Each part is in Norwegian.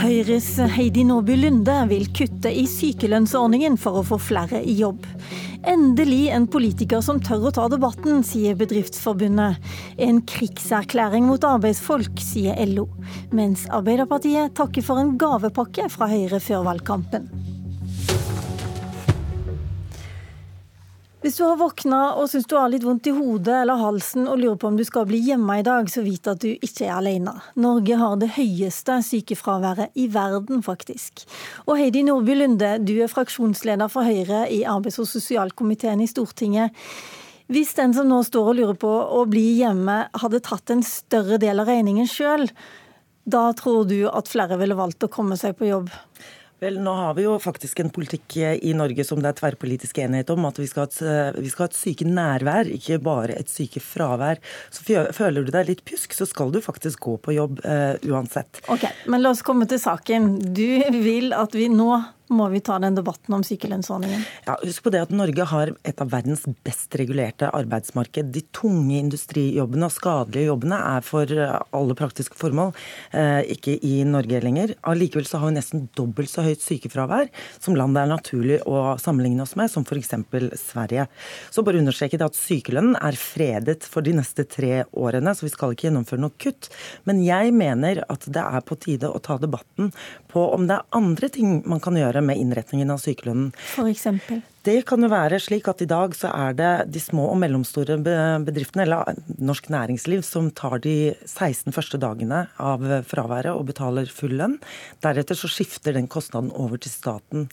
Høyres Heidi Nordby Lunde vil kutte i sykelønnsordningen for å få flere i jobb. Endelig en politiker som tør å ta debatten, sier Bedriftsforbundet. En krigserklæring mot arbeidsfolk, sier LO. Mens Arbeiderpartiet takker for en gavepakke fra Høyre før valgkampen. Hvis du har våkna og syns du har litt vondt i hodet eller halsen og lurer på om du skal bli hjemme i dag, så vit at du ikke er alene. Norge har det høyeste sykefraværet i verden, faktisk. Og Heidi Nordby Lunde, du er fraksjonsleder for Høyre i arbeids- og sosialkomiteen i Stortinget. Hvis den som nå står og lurer på å bli hjemme, hadde tatt en større del av regningen sjøl, da tror du at flere ville valgt å komme seg på jobb? Vel, Nå har vi jo faktisk en politikk i Norge som det er tverrpolitisk enighet om. At vi skal ha et, eh, skal ha et sykernærvær, ikke bare et syke fravær. Så føler du deg litt pjusk, så skal du faktisk gå på jobb uh, uansett. Ok, Men la oss komme til saken. Du vil at vi nå må vi ta den debatten om sykelønnsordningen? Ja, Husk på det at Norge har et av verdens best regulerte arbeidsmarked. De tunge industrijobbene og skadelige jobbene er for eh, alle praktiske formål eh, ikke i Norge lenger. Allikevel så har vi nesten dobbelt så høyt sykefravær som landet er naturlig å sammenligne oss med, som f.eks. Sverige. Så bare understreke det at sykelønnen er fredet for de neste tre årene, så vi skal ikke gjennomføre noe kutt. Men jeg mener at det er på tide å ta debatten på om det er andre ting man kan gjøre med innretningen av sykelønnen. For eksempel? Det kan jo være slik at i dag så er det de små og mellomstore bedriftene, eller norsk næringsliv, som tar de 16 første dagene av fraværet og betaler full lønn. Deretter så skifter den kostnaden over til staten.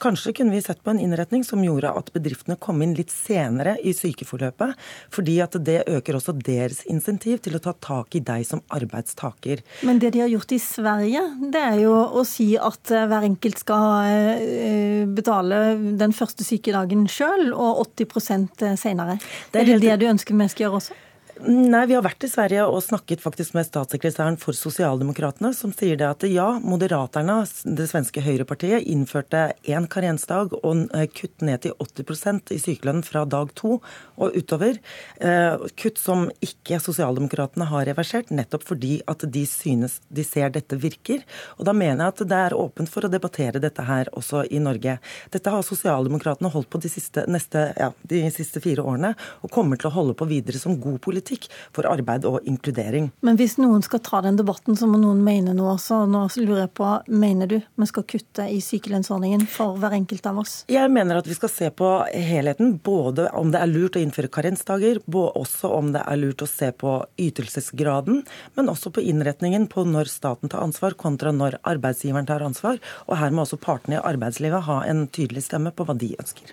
Kanskje kunne vi sett på en innretning som gjorde at bedriftene kom inn litt senere i sykeforløpet, fordi at det øker også deres insentiv til å ta tak i deg som arbeidstaker. Men det de har gjort i Sverige, det er jo å si at hver enkelt skal eh, betale den første sykeforløpet sykedagen sjøl, og 80% senere. Det er, er det det du ønsker vi skal gjøre også? Nei, vi har vært i Sverige og snakket faktisk med statssekretæren for Sosialdemokratene, som sier det at ja, Moderaterna, det svenske høyrepartiet, innførte én karensdag og eh, kutt ned til 80% i sykelønnen fra dag to og utover. Eh, kutt som ikke Sosialdemokratene har reversert, nettopp fordi at de synes de ser dette virker. Og da mener jeg at det er åpent for å debattere dette her også i Norge. Dette har Sosialdemokratene holdt på de siste, neste, ja, de siste fire årene, og kommer til å holde på videre som god politikk politikk for arbeid og inkludering. Men hvis noen skal ta den debatten, så må noen mene noe. Så nå lurer jeg på, mener du vi skal kutte i sykelønnsordningen for hver enkelt av oss? Jeg mener at vi skal se på helheten. Både om det er lurt å innføre karensdager, også om det er lurt å se på ytelsesgraden, men også på innretningen på når staten tar ansvar kontra når arbeidsgiveren tar ansvar. Og her må også partene i arbeidslivet ha en tydelig stemme på hva de ønsker.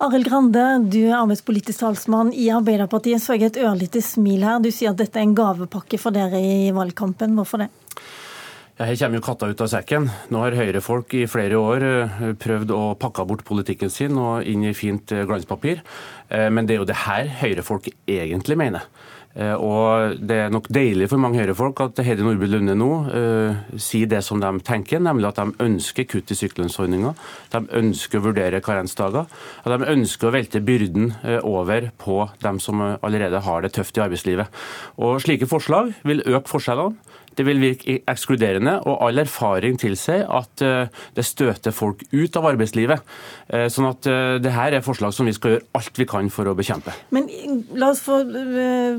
Arild Grande, du er arbeidspolitisk talsmann i Arbeiderpartiet. Så jeg et ørlite smil her. Du sier at dette er en gavepakke for dere i valgkampen. Hvorfor det? Ja, her kommer jo katta ut av sekken. Nå har Høyre-folk i flere år eh, prøvd å pakke bort politikken sin og inn i fint eh, glanspapir. Eh, men det er jo det her Høyre-folk egentlig mener. Eh, og Det er nok deilig for mange Høyre-folk at Heidi Nordby Lunde nå uh, sier det som de tenker, nemlig at de ønsker kutt i sykelønnsordninga. De ønsker å vurdere karensdager. og de ønsker å velte byrden uh, over på dem som allerede har det tøft i arbeidslivet. Og Slike forslag vil øke forskjellene. Det vil virke ekskluderende, og all erfaring tilsier at eh, det støter folk ut av arbeidslivet. Eh, sånn at eh, det her er forslag som vi skal gjøre alt vi kan for å bekjempe. Men la oss få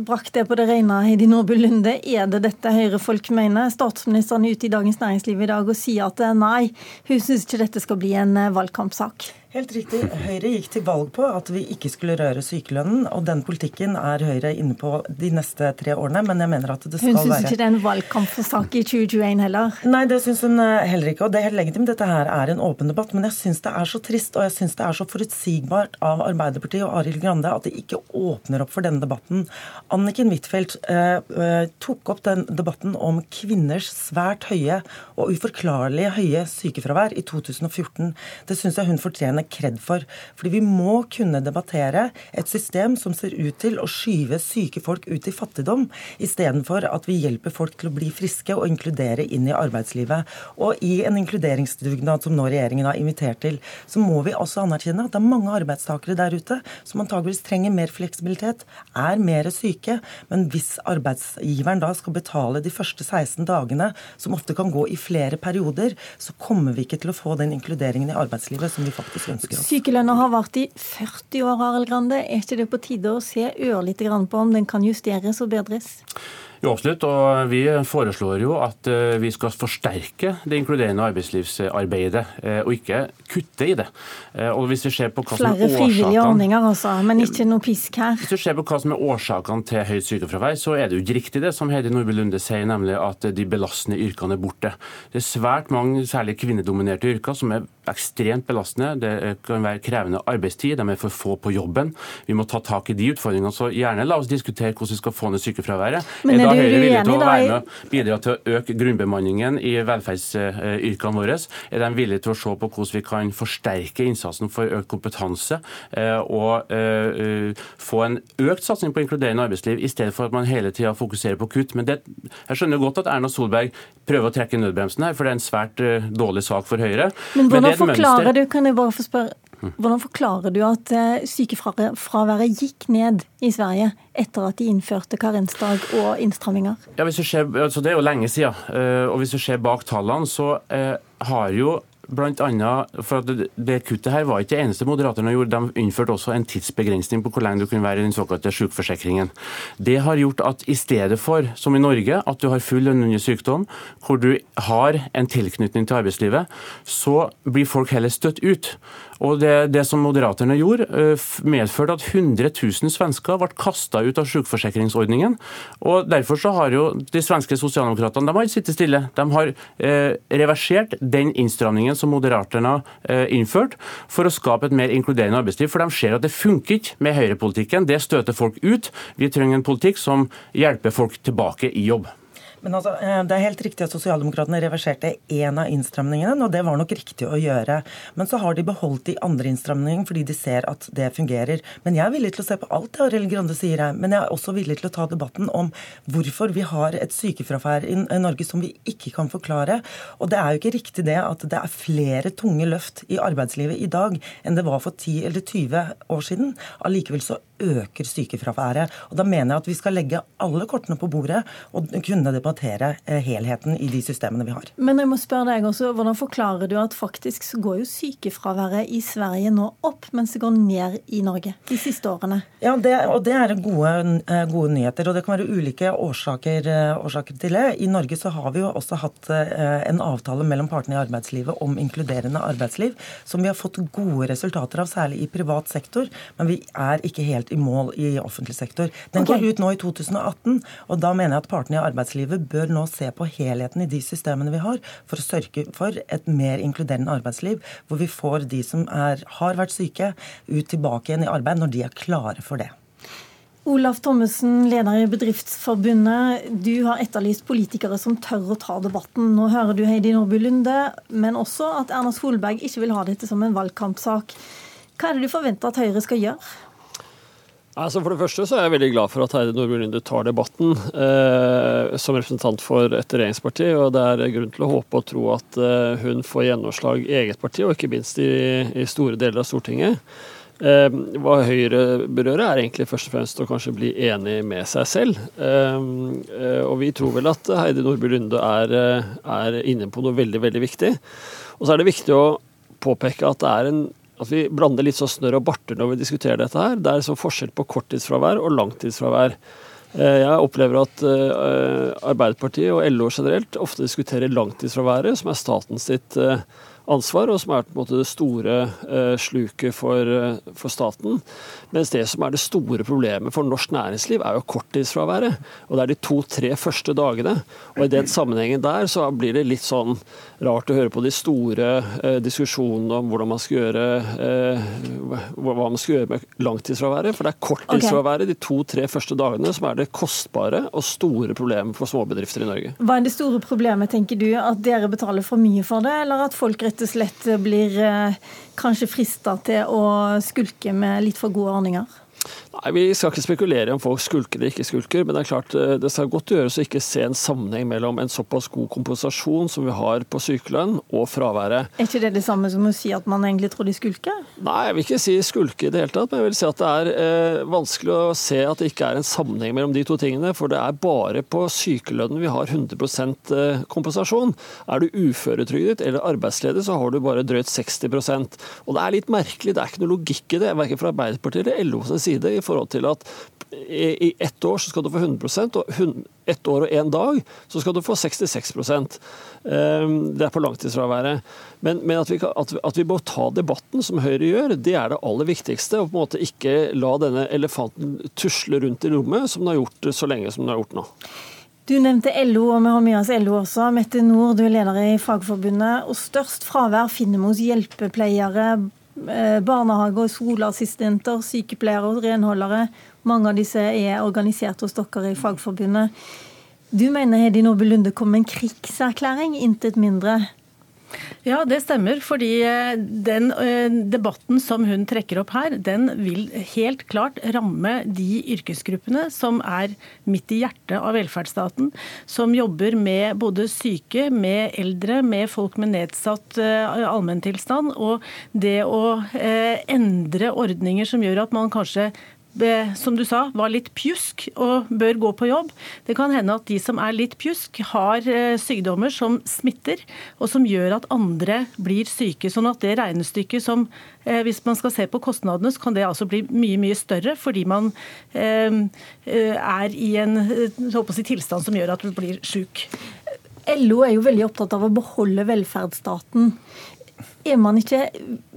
brakt det på det rene, Heidi Nordby Lunde. Er det dette Høyre-folk mener? Statsministeren er ute i Dagens Næringsliv i dag og sier at nei, hun syns ikke dette skal bli en valgkampsak. Helt riktig. Høyre gikk til valg på at vi ikke skulle røre sykelønnen. Og den politikken er Høyre inne på de neste tre årene. Men jeg mener at det skal være Hun syns ikke det er en valgkampsak i 2021 heller? Nei, det syns hun eh, heller ikke. Og det er helt legitimt. Dette her er en åpen debatt. Men jeg syns det er så trist og jeg syns det er så forutsigbart av Arbeiderpartiet og Arild Grande at de ikke åpner opp for denne debatten. Anniken Huitfeldt eh, eh, tok opp den debatten om kvinners svært høye og uforklarlige høye sykefravær i 2014. Det syns jeg hun fortjener henne kred for. Fordi vi må kunne debattere et system som ser ut til å skyve syke folk ut i fattigdom, istedenfor at vi hjelper folk til å bli friske og inkludere inn i arbeidslivet. Og i en inkluderingsdugnad som nå regjeringen har invitert til, så må vi også anerkjenne at det er mange arbeidstakere der ute som antageligvis trenger mer fleksibilitet, er mer syke. Men hvis arbeidsgiveren da skal betale de første 16 dagene, som ofte kan gå i flere perioder, så kommer vi ikke til å få den inkluderingen i arbeidslivet som vi faktisk ønsker. Sykelønna har vart i 40 år, Arild Grande. Er ikke det på tide å se ørlite grann på om den kan justeres og bedres? Jo, absolutt. Og vi foreslår jo at eh, vi skal forsterke det inkluderende arbeidslivsarbeidet, eh, og ikke kutte i det. Eh, og hvis vi ser på hva Flere som er frivillige ordninger, altså, men ikke noe pisk her. Hvis du ser på hva som er årsakene til høyt sykefravær, så er det jo ikke riktig det som Heidi Nordby Lunde sier, nemlig at de belastende yrkene er borte. Det er svært mange, særlig kvinnedominerte yrker, som er ekstremt belastende. Det kan være krevende arbeidstid, de er for få på jobben. Vi må ta tak i de utfordringene. Så gjerne la oss diskutere hvordan vi skal få ned sykefraværet. Men er da Høyre villig til å være med og bidra til å øke grunnbemanningen i velferdsyrkene våre? Er de villige til å se på hvordan vi kan forsterke innsatsen for økt kompetanse eh, og eh, få en økt satsing på inkluderende arbeidsliv, i stedet for at man hele tida fokuserer på kutt? Men det, jeg skjønner godt at Erna Solberg prøver å trekke nødbremsen her, for det er en svært eh, dårlig sak for Høyre. Men hvordan Men forklarer mønster- du, kan jeg bare få spørre, hvordan forklarer du at eh, sykefraværet gikk ned i Sverige etter at de innførte karensdag og innstramminger? Ja, ser, altså Det er jo lenge siden. eh, Og hvis du ser bak tallene, så eh, har jo Blant annet, for det, det kuttet her var ikke det eneste Moderaterne gjorde. De innførte også en tidsbegrensning på hvor lenge du kunne være i den såkalte sykeforsikringen. Det har gjort at i stedet for, som i Norge, at du har full lønn under sykdom, hvor du har en tilknytning til arbeidslivet, så blir folk heller støtt ut. Og det, det som Moderaterne gjorde, medførte at 100 000 svensker ble kasta ut av sykeforsikringsordningen. Og Derfor så har jo de svenske sosialdemokratene de har ikke sittet stille. De har eh, reversert den innstramningen som Moderaterne har innførte, for å skape et mer inkluderende arbeidsliv. For de ser at det funker ikke med høyrepolitikken. Det støter folk ut. Vi trenger en politikk som hjelper folk tilbake i jobb. Men altså, eh, Det er helt riktig at Sosialdemokratene reverserte én av innstramningene, og det var nok riktig å gjøre. Men så har de beholdt de andre innstramningene fordi de ser at det fungerer. Men jeg er villig til å se på alt det Arild Grande sier her. Men jeg er også villig til å ta debatten om hvorfor vi har et sykefravær i Norge som vi ikke kan forklare. Og det er jo ikke riktig det at det er flere tunge løft i arbeidslivet i dag enn det var for 10 eller 20 år siden. Allikevel så øker sykefraværet. Og da mener jeg at vi skal legge alle kortene på bordet og kunne debattere eh, helheten i de systemene vi har. Men jeg må spørre deg også, hvordan forklarer du at faktisk så går jo sykefraværet i Sverige nå opp, mens det går ned i Norge de siste årene? Ja, det, og det er gode, eh, gode nyheter. Og det kan være ulike årsaker, eh, årsaker til det. I Norge så har vi jo også hatt en avtale mellom partene i arbeidslivet om inkluderende arbeidsliv, som vi har fått gode resultater av, særlig i privat sektor. Men vi er ikke helt i mål i offentlig sektor. Den okay. går ut nå i 2018, og da mener jeg at partene i arbeidslivet bør nå se på helheten i de systemene vi har, for å sørge for et mer inkluderende arbeidsliv, hvor vi får de som er, har vært syke, ut tilbake igjen i arbeid når de er klare for det. Olaf Thommessen, leder i Bedriftsforbundet. Du har etterlyst politikere som tør å ta debatten. Nå hører du Heidi Nordby Lunde, men også at Erna Solberg ikke vil ha dette som en valgkampsak. Hva er det du forventer at Høyre skal gjøre? Altså For det første så er jeg veldig glad for at Heidi Nordby Lunde tar debatten eh, som representant for et regjeringsparti. og Det er grunn til å håpe og tro at eh, hun får gjennomslag i eget parti, og ikke minst i, i store deler av Stortinget. Eh, hva Høyre berører, er egentlig først og fremst å kanskje bli enig med seg selv. Eh, eh, og vi tror vel at Heidi Nordby Lunde er, eh, er inne på noe veldig, veldig viktig. Og så er det viktig å påpeke at det er en at vi blander litt så snørr og barter når vi diskuterer dette her. Det er så forskjell på korttidsfravær og langtidsfravær. Eh, Jeg opplever at eh, Arbeiderpartiet og LO generelt ofte diskuterer langtidsfraværet, som er statens sitt eh, ansvar, og som er på en måte det store eh, sluket for, eh, for staten. Mens det som er det store problemet for norsk næringsliv, er jo korttidsfraværet. Og det er de to-tre første dagene. Og i den sammenhengen der så blir det litt sånn rart å høre på de store eh, diskusjonene om hvordan man skal gjøre hva man skal gjøre med langtidsfraværet. For det er korttidsfraværet de to-tre første dagene som er det kostbare og store problemet for småbedrifter i Norge. Hva er det store problemet, tenker du? At dere betaler for mye for det, eller at folk rett og slett blir kanskje frista til å skulke med litt for gode ordninger? Nei, Vi skal ikke spekulere om folk skulker eller ikke skulker, men det er klart eh, det skal godt gjøres å ikke se en sammenheng mellom en såpass god kompensasjon som vi har på sykelønn, og fraværet. Er ikke det det samme som å si at man egentlig tror de skulker? Nei, jeg vil ikke si skulke i det hele tatt, men jeg vil si at det er eh, vanskelig å se at det ikke er en sammenheng mellom de to tingene. For det er bare på sykelønnen vi har 100 eh, kompensasjon. Er du uføretrygdet eller arbeidsledig, så har du bare drøyt 60 Og det er litt merkelig, det er ikke noe logikk i det, verken fra Arbeiderpartiet eller LO side. i forhold til at i ett år så skal du få 100% og ett år og én dag så skal du få 66% ehm, Det er på langtidsfraværet. Men, men at, vi, at, at, vi, må ta debatten, som Høyre gjør, det er det aller viktigste. Og på en måte ikke la denne elefanten tusle rundt i rommet, som den har gjort så lenge som den har gjort nå. Du nevnte LO, og vi har med oss LO også. Mette Nord, du er leder i Fagforbundet. Og størst fravær finner vi hos hjelpepleiere, Eh, barnehage- skoleassistenter, sykepleiere og renholdere. Mange av disse er organisert hos dere i Fagforbundet. Du mener Hedi Nordby Lunde kom med en krigserklæring, intet mindre. Ja, det stemmer. Fordi eh, den eh, debatten som hun trekker opp her, den vil helt klart ramme de yrkesgruppene som er midt i hjertet av velferdsstaten. Som jobber med både syke, med eldre, med folk med nedsatt eh, allmenntilstand. Og det å endre ordninger som gjør at man kanskje som du sa, var litt pjusk og bør gå på jobb. Det kan hende at de som er litt pjusk, har eh, sykdommer som smitter, og som gjør at andre blir syke. Sånn at det regnestykket som eh, Hvis man skal se på kostnadene, så kan det altså bli mye, mye større fordi man eh, er i en si, tilstand som gjør at du blir syk. LO er jo veldig opptatt av å beholde velferdsstaten. Er man ikke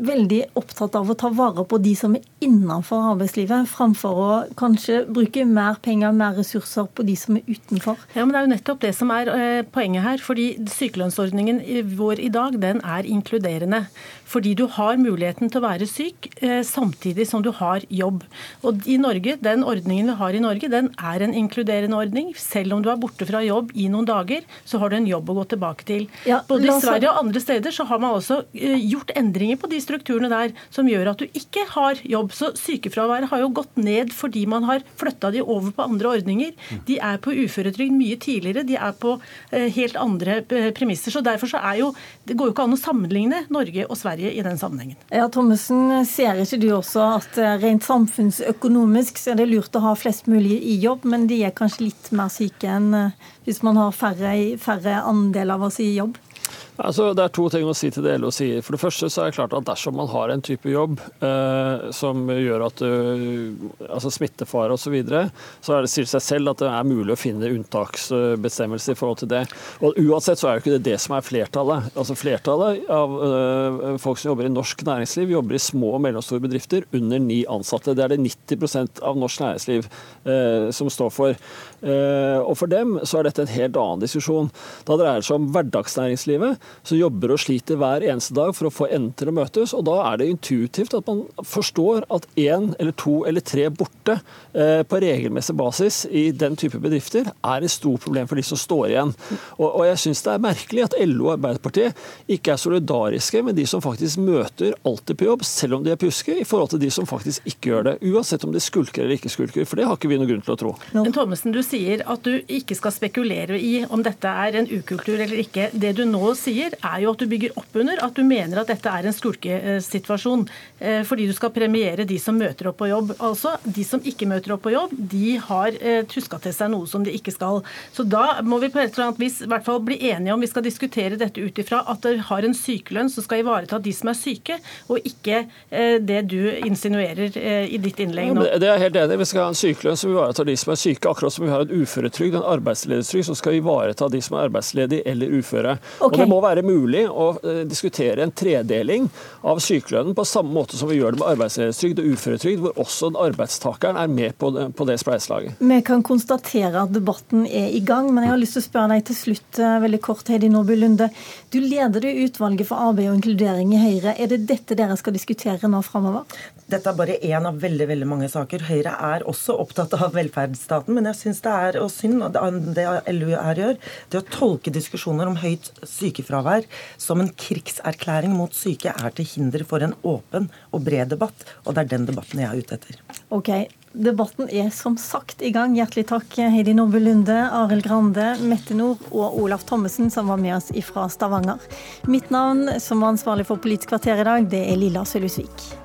veldig opptatt av å ta vare på de som er innenfor arbeidslivet, framfor å kanskje bruke mer penger og mer ressurser på de som er utenfor? Ja, men Det er jo nettopp det som er eh, poenget her. fordi Sykelønnsordningen vår i dag den er inkluderende. Fordi du har muligheten til å være syk eh, samtidig som du har jobb. Og i Norge, Den ordningen vi har i Norge, den er en inkluderende ordning. Selv om du er borte fra jobb i noen dager, så har du en jobb å gå tilbake til. Ja, Både i Sverige og andre steder så har man også eh, gjort endringer på de strukturene der som gjør at du ikke har jobb. Så sykefraværet har jo gått ned fordi man har flytta de over på andre ordninger. De er på uføretrygd mye tidligere, de er på eh, helt andre eh, premisser. Så derfor så er jo Det går jo ikke an å sammenligne Norge og Sverige i den sammenhengen. Ja, Thommessen, ser ikke du også at eh, rent samfunnsøkonomisk så er det lurt å ha flest mulig i jobb, men de er kanskje litt mer syke enn hvis man har færre, færre andel av oss i jobb? Altså, det er to ting å si til det LO sier. For det første så er det klart at dersom man har en type jobb eh, som gjør at du altså smittefare osv., så, videre, så er det sier seg selv at det er mulig å finne unntaksbestemmelser i forhold til det. Og Uansett så er jo ikke det det som er flertallet. Altså Flertallet av eh, folk som jobber i norsk næringsliv, jobber i små og mellomstore bedrifter under ni ansatte. Det er det 90% av norsk næringsliv eh, som står for. og for dem så er dette en helt annen diskusjon. Da dreier det seg om hverdagsnæringslivet som jobber og sliter hver eneste dag for å få endene til å møtes. og Da er det intuitivt at man forstår at én eller to eller tre borte eh, på regelmessig basis i den type bedrifter er et stort problem for de som står igjen. Og, og Jeg syns det er merkelig at LO og Arbeiderpartiet ikke er solidariske med de som faktisk møter alltid på jobb, selv om de er pjuske, i forhold til de som faktisk ikke gjør det. Uansett om de skulker eller ikke skulker, for det har ikke vi noen grunn til å tro. Men Thommessen, du sier at du ikke skal spekulere i om dette er en ukultur eller ikke. Det du nå sier sier, er jo at du bygger opp under at du mener at dette er en skulkesituasjon. Eh, fordi du skal premiere de som møter opp på jobb. Altså, De som ikke møter opp på jobb, de har eh, tuska til seg noe som de ikke skal. Så da må vi på et eller annet vis i hvert fall bli enige om vi skal diskutere dette ut ifra at det har en sykelønn som skal ivareta de som er syke, og ikke eh, det du insinuerer i ditt innlegg nå. Ja, det er jeg helt enig i. Vi skal ha en sykelønn som ivaretar de som er syke, akkurat som vi har en uføretrygd, en arbeidsledighetstrygd som skal ivareta de som er arbeidsledige eller uføre. Okay. Og det må være mulig å eh, diskutere en tredeling av sykelønnen på samme måte som vi gjør det med arbeidsledighetstrygd og uføretrygd, hvor også arbeidstakeren er med på det, på det spleiselaget. Vi kan konstatere at debatten er i gang, men jeg har lyst til å spørre deg til slutt, eh, veldig kort, Heidi Nordby Lunde. Du leder det utvalget for arbeid og inkludering i Høyre. Er det dette dere skal diskutere nå framover? Dette er bare én av veldig veldig mange saker. Høyre er også opptatt av velferdsstaten, men jeg syns det er og synd det LU her gjør, det å tolke diskusjoner om høyt sykefravær sykefravær som en krigserklæring mot syke er til hinder for en åpen og bred debatt, og det er den debatten jeg er ute etter. Ok, Debatten er som sagt i gang. Hjertelig takk Heidi Nordby Lunde, Arild Grande, Mette Nord og Olaf Thommessen som var med oss fra Stavanger. Mitt navn som var ansvarlig for Politisk kvarter i dag, det er Lilla Sølhusvik.